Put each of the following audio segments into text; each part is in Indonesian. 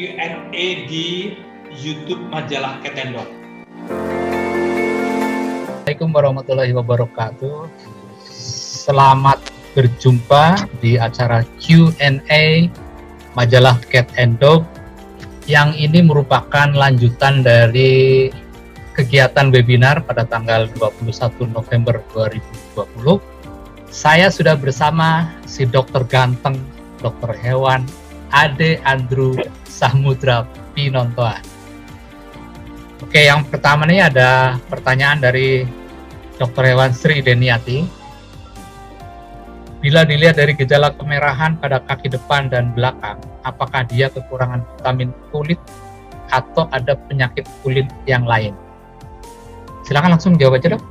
Q&A di YouTube majalah Ketendok. Assalamualaikum warahmatullahi wabarakatuh. Selamat berjumpa di acara Q&A majalah Cat and Dog yang ini merupakan lanjutan dari kegiatan webinar pada tanggal 21 November 2020. Saya sudah bersama si dokter ganteng, dokter hewan, Ade Andrew Samudra Pinontoa. Oke, yang pertama nih ada pertanyaan dari Dr. Hewan Sri Deniati. Bila dilihat dari gejala kemerahan pada kaki depan dan belakang, apakah dia kekurangan vitamin kulit atau ada penyakit kulit yang lain? Silakan langsung jawab aja dok.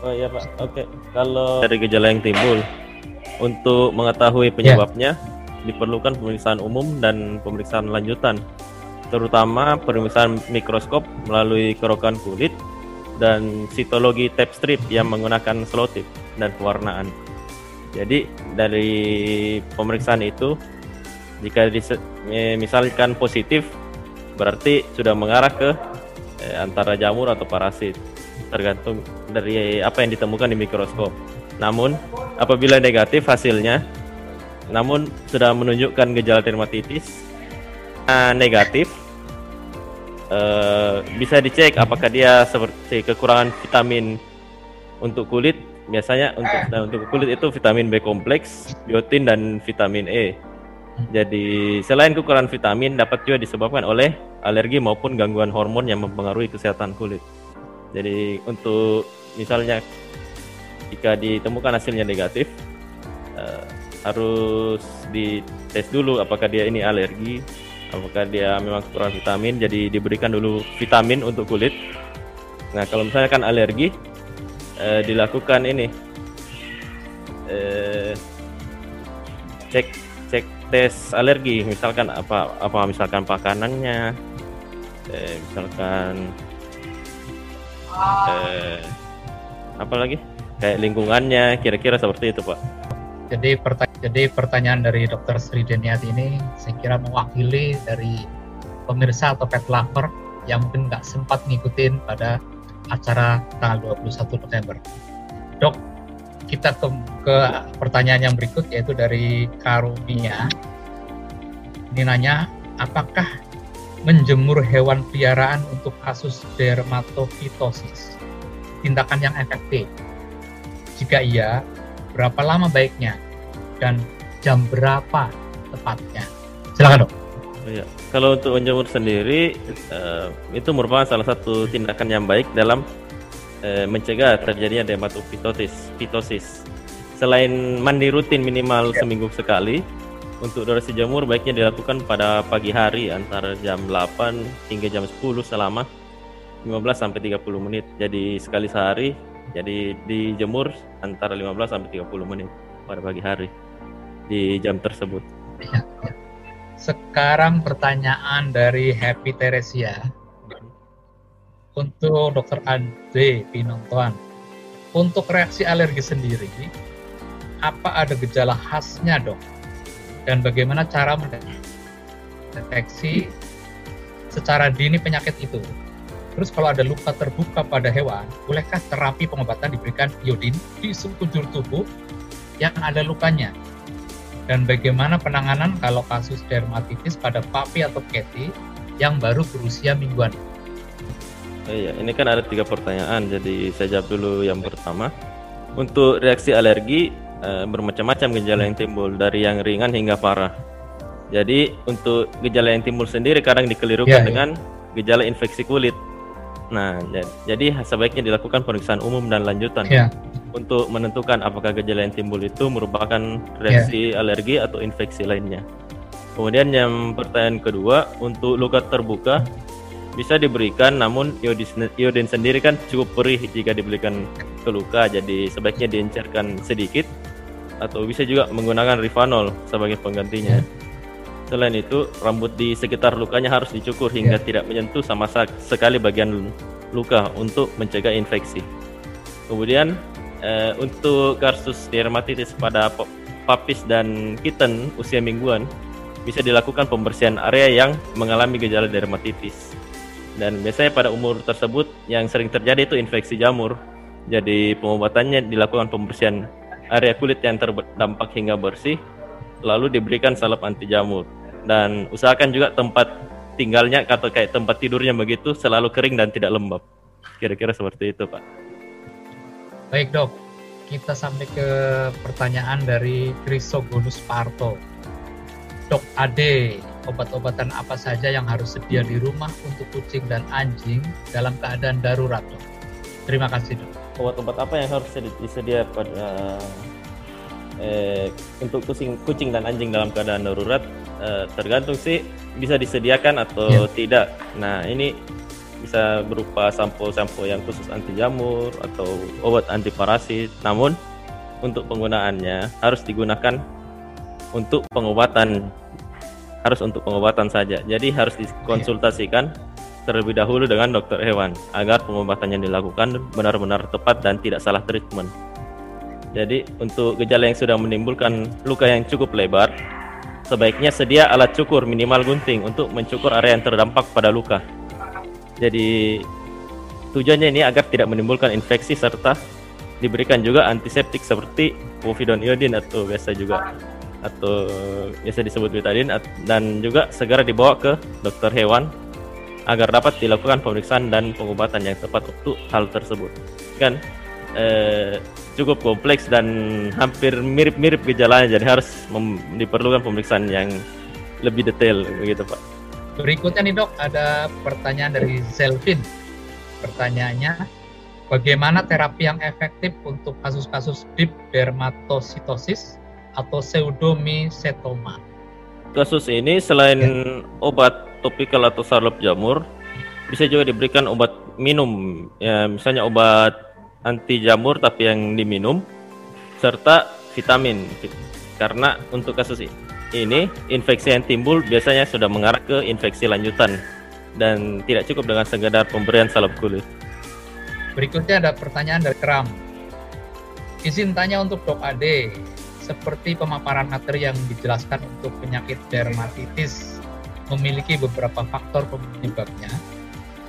Oh iya pak, oke. Kalau dari gejala yang timbul, untuk mengetahui penyebabnya yeah. Diperlukan pemeriksaan umum dan pemeriksaan lanjutan, terutama pemeriksaan mikroskop melalui kerokan kulit dan sitologi tape strip yang menggunakan selotip dan pewarnaan. Jadi dari pemeriksaan itu jika misalkan positif berarti sudah mengarah ke eh, antara jamur atau parasit tergantung dari apa yang ditemukan di mikroskop. Namun apabila negatif hasilnya namun sudah menunjukkan gejala dermatitis nah, negatif eh, bisa dicek apakah dia seperti kekurangan vitamin untuk kulit biasanya untuk nah, untuk kulit itu vitamin B kompleks, biotin dan vitamin E. Jadi selain kekurangan vitamin dapat juga disebabkan oleh alergi maupun gangguan hormon yang mempengaruhi kesehatan kulit. Jadi untuk misalnya jika ditemukan hasilnya negatif uh, harus dites dulu apakah dia ini alergi, apakah dia memang kekurangan vitamin. Jadi diberikan dulu vitamin untuk kulit. Nah kalau misalnya kan alergi uh, dilakukan ini uh, cek cek tes alergi misalkan apa apa misalkan makanannya uh, misalkan uh, apa lagi kayak lingkungannya kira-kira seperti itu pak jadi pertanyaan, jadi pertanyaan dari dokter Sri Deniati ini saya kira mewakili dari pemirsa atau pet lover yang mungkin nggak sempat ngikutin pada acara tanggal 21 November. Dok, kita ke, ke pertanyaan yang berikut yaitu dari Karunia. Ini nanya, apakah menjemur hewan peliharaan untuk kasus dermatofitosis tindakan yang efektif? Jika iya, berapa lama baiknya dan jam berapa tepatnya? Silakan dok. Ya, kalau untuk menjemur sendiri uh, itu merupakan salah satu tindakan yang baik dalam uh, mencegah terjadinya dermatopitosis. Pitosis. Selain mandi rutin minimal ya. seminggu sekali, untuk durasi jemur baiknya dilakukan pada pagi hari antara jam 8 hingga jam 10 selama 15 sampai 30 menit. Jadi sekali sehari, jadi dijemur antara 15 sampai 30 menit pada pagi hari di jam tersebut. Ya, ya. Sekarang pertanyaan dari Happy Teresia untuk Dokter Ade Pinontoan. Untuk reaksi alergi sendiri, apa ada gejala khasnya dok? Dan bagaimana cara mendeteksi secara dini penyakit itu? Terus kalau ada luka terbuka pada hewan, bolehkah terapi pengobatan diberikan iodin di sekujur tubuh yang ada lukanya? Dan bagaimana penanganan kalau kasus dermatitis pada papi atau keti yang baru berusia mingguan? Oh iya, ini kan ada tiga pertanyaan, jadi saya jawab dulu yang pertama. Untuk reaksi alergi e, bermacam-macam gejala yang timbul dari yang ringan hingga parah. Jadi untuk gejala yang timbul sendiri kadang dikelirukan ya, dengan gejala infeksi kulit. Nah, jadi sebaiknya dilakukan pemeriksaan umum dan lanjutan. Ya untuk menentukan apakah gejala yang timbul itu merupakan reaksi yeah. alergi atau infeksi lainnya. Kemudian yang pertanyaan kedua, untuk luka terbuka bisa diberikan namun iodin, sendiri kan cukup perih jika diberikan ke luka jadi sebaiknya diencerkan sedikit atau bisa juga menggunakan rifanol sebagai penggantinya. Selain itu, rambut di sekitar lukanya harus dicukur hingga yeah. tidak menyentuh sama sekali bagian luka untuk mencegah infeksi. Kemudian uh, untuk kasus dermatitis pada papis dan kitten usia mingguan bisa dilakukan pembersihan area yang mengalami gejala dermatitis. Dan biasanya pada umur tersebut yang sering terjadi itu infeksi jamur. Jadi pengobatannya dilakukan pembersihan area kulit yang terdampak hingga bersih, lalu diberikan salep anti jamur. Dan usahakan juga tempat tinggalnya atau kayak tempat tidurnya begitu selalu kering dan tidak lembab. Kira-kira seperti itu, Pak. Baik, Dok. Kita sampai ke pertanyaan dari Krisogonus Parto. Dok Ade, obat-obatan apa saja yang harus sedia di rumah untuk kucing dan anjing dalam keadaan darurat, Dok? Terima kasih, Dok. Obat-obat apa yang harus disedia pada eh, untuk kucing kucing dan anjing dalam keadaan darurat eh, tergantung sih bisa disediakan atau yeah. tidak. Nah, ini bisa berupa sampo-sampo yang khusus anti jamur atau obat anti parasit. Namun untuk penggunaannya harus digunakan untuk pengobatan harus untuk pengobatan saja. Jadi harus dikonsultasikan terlebih dahulu dengan dokter hewan agar pengobatan yang dilakukan benar-benar tepat dan tidak salah treatment. Jadi untuk gejala yang sudah menimbulkan luka yang cukup lebar, sebaiknya sedia alat cukur minimal gunting untuk mencukur area yang terdampak pada luka. Jadi tujuannya ini agar tidak menimbulkan infeksi serta diberikan juga antiseptik seperti povidone iodine atau biasa juga atau biasa disebut betadine dan juga segera dibawa ke dokter hewan agar dapat dilakukan pemeriksaan dan pengobatan yang tepat untuk hal tersebut. Kan eh, cukup kompleks dan hampir mirip-mirip gejalanya jadi harus diperlukan pemeriksaan yang lebih detail begitu Pak. Berikutnya nih dok, ada pertanyaan dari Zelvin. Pertanyaannya, bagaimana terapi yang efektif untuk kasus-kasus deep dermatositosis atau pseudomycetoma? Kasus ini selain ya. obat topikal atau salep jamur, bisa juga diberikan obat minum, ya misalnya obat anti jamur tapi yang diminum serta vitamin karena untuk kasus ini infeksi yang timbul biasanya sudah mengarah ke infeksi lanjutan dan tidak cukup dengan sekedar pemberian salep kulit. Berikutnya ada pertanyaan dari Kram. Izin tanya untuk Dok Ade, seperti pemaparan materi yang dijelaskan untuk penyakit dermatitis memiliki beberapa faktor penyebabnya.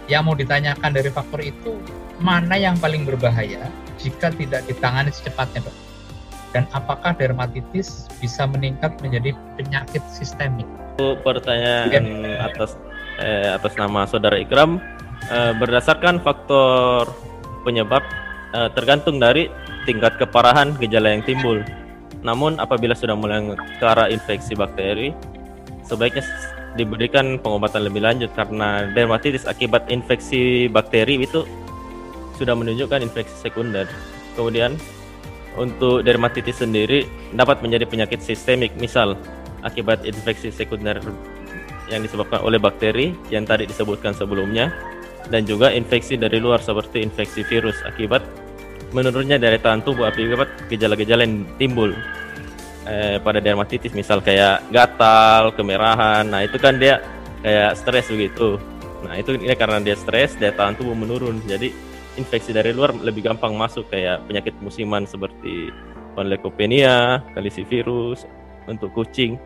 Yang mau ditanyakan dari faktor itu mana yang paling berbahaya jika tidak ditangani secepatnya, Dok? Dan apakah dermatitis bisa meningkat menjadi penyakit sistemik? Pertanyaan ya. atas eh, atas nama saudara Ikram, eh, berdasarkan faktor penyebab eh, tergantung dari tingkat keparahan gejala yang timbul. Namun apabila sudah mulai ke arah infeksi bakteri, sebaiknya diberikan pengobatan lebih lanjut karena dermatitis akibat infeksi bakteri itu sudah menunjukkan infeksi sekunder. Kemudian untuk dermatitis sendiri dapat menjadi penyakit sistemik, misal akibat infeksi sekunder yang disebabkan oleh bakteri yang tadi disebutkan sebelumnya dan juga infeksi dari luar seperti infeksi virus akibat menurunnya daya tahan tubuh akibat gejala-gejala yang timbul eh, pada dermatitis misal kayak gatal, kemerahan. Nah, itu kan dia kayak stres begitu. Nah, itu ini karena dia stres, daya tahan tubuh menurun. Jadi infeksi dari luar lebih gampang masuk kayak penyakit musiman seperti leukopenia, kalisivirus untuk kucing.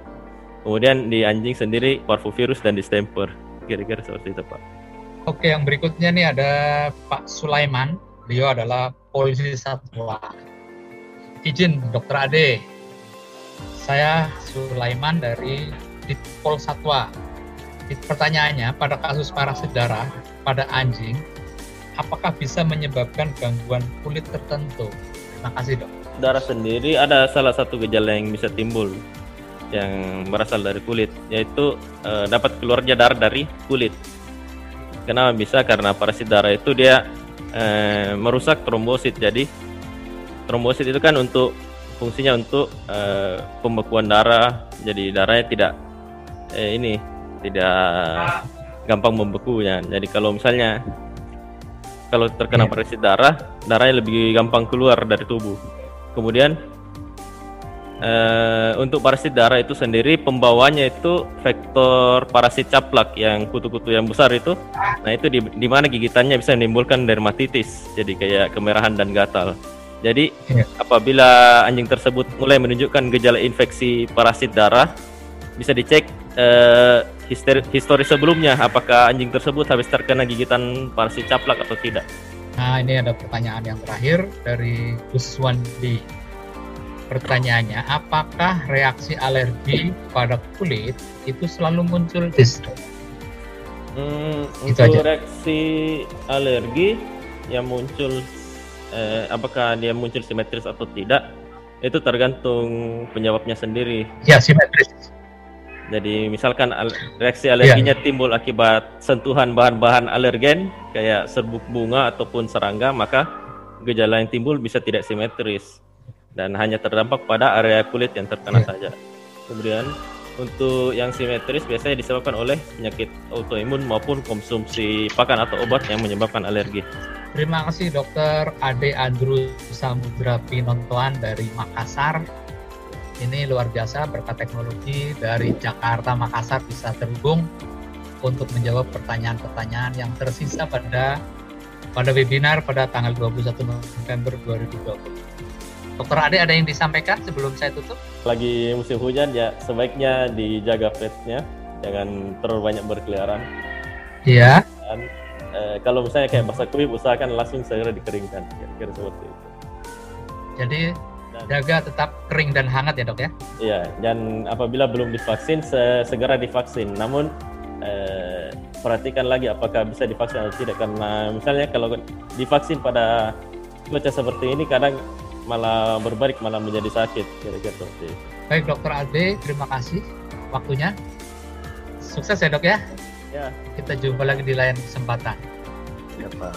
Kemudian di anjing sendiri parvovirus dan distemper. Kira-kira seperti itu, Pak. Oke, yang berikutnya nih ada Pak Sulaiman. Beliau adalah polisi satwa. Izin, Dokter Ade. Saya Sulaiman dari Ditpol Satwa. Pertanyaannya, pada kasus parasit darah pada anjing, apakah bisa menyebabkan gangguan kulit tertentu? Terima kasih dok. Darah sendiri ada salah satu gejala yang bisa timbul yang berasal dari kulit, yaitu e, dapat keluarnya darah dari kulit. Kenapa bisa? Karena parasit darah itu dia e, merusak trombosit. Jadi trombosit itu kan untuk fungsinya untuk e, pembekuan darah. Jadi darahnya tidak e, ini tidak gampang membeku ya. Jadi kalau misalnya kalau terkena yeah. parasit darah, darahnya lebih gampang keluar dari tubuh. Kemudian uh, untuk parasit darah itu sendiri pembawanya itu vektor parasit caplak yang kutu-kutu yang besar itu. Nah, itu di, di mana gigitannya bisa menimbulkan dermatitis, jadi kayak kemerahan dan gatal. Jadi yeah. apabila anjing tersebut mulai menunjukkan gejala infeksi parasit darah, bisa dicek eh, histori, histori sebelumnya apakah anjing tersebut habis terkena gigitan parasit caplak atau tidak? Nah, ini ada pertanyaan yang terakhir dari Kuswandi. Pertanyaannya, apakah reaksi alergi pada kulit itu selalu muncul di Hmm, Itu untuk aja. reaksi alergi yang muncul, eh, apakah dia muncul simetris atau tidak, itu tergantung penyebabnya sendiri. Ya, simetris. Jadi misalkan al- reaksi alerginya timbul akibat sentuhan bahan-bahan alergen kayak serbuk bunga ataupun serangga, maka gejala yang timbul bisa tidak simetris dan hanya terdampak pada area kulit yang terkena Iya. saja. Kemudian untuk yang simetris biasanya disebabkan oleh penyakit autoimun maupun konsumsi pakan atau obat yang menyebabkan alergi. Terima kasih Dokter Ade Andrew Samudra Pinontoan dari Makassar. Ini luar biasa berkat teknologi dari Jakarta Makassar bisa terhubung untuk menjawab pertanyaan-pertanyaan yang tersisa pada pada webinar pada tanggal 21 November 2020. Dokter Ade ada yang disampaikan sebelum saya tutup? Lagi musim hujan ya sebaiknya dijaga petnya, jangan terlalu banyak berkeliaran. Iya. Dan eh, kalau misalnya kayak basah kuyup usahakan langsung segera dikeringkan, kira-kira seperti itu. Jadi Dan- jaga tetap kering dan hangat ya dok ya. Iya, dan apabila belum divaksin, se- segera divaksin. Namun eh, perhatikan lagi apakah bisa divaksin atau tidak karena misalnya kalau divaksin pada cuaca seperti ini kadang malah berbalik malah menjadi sakit kira-kira seperti itu. Baik Dokter Ade, terima kasih waktunya. Sukses ya dok ya. Ya, Kita jumpa lagi di lain kesempatan. ya Pak.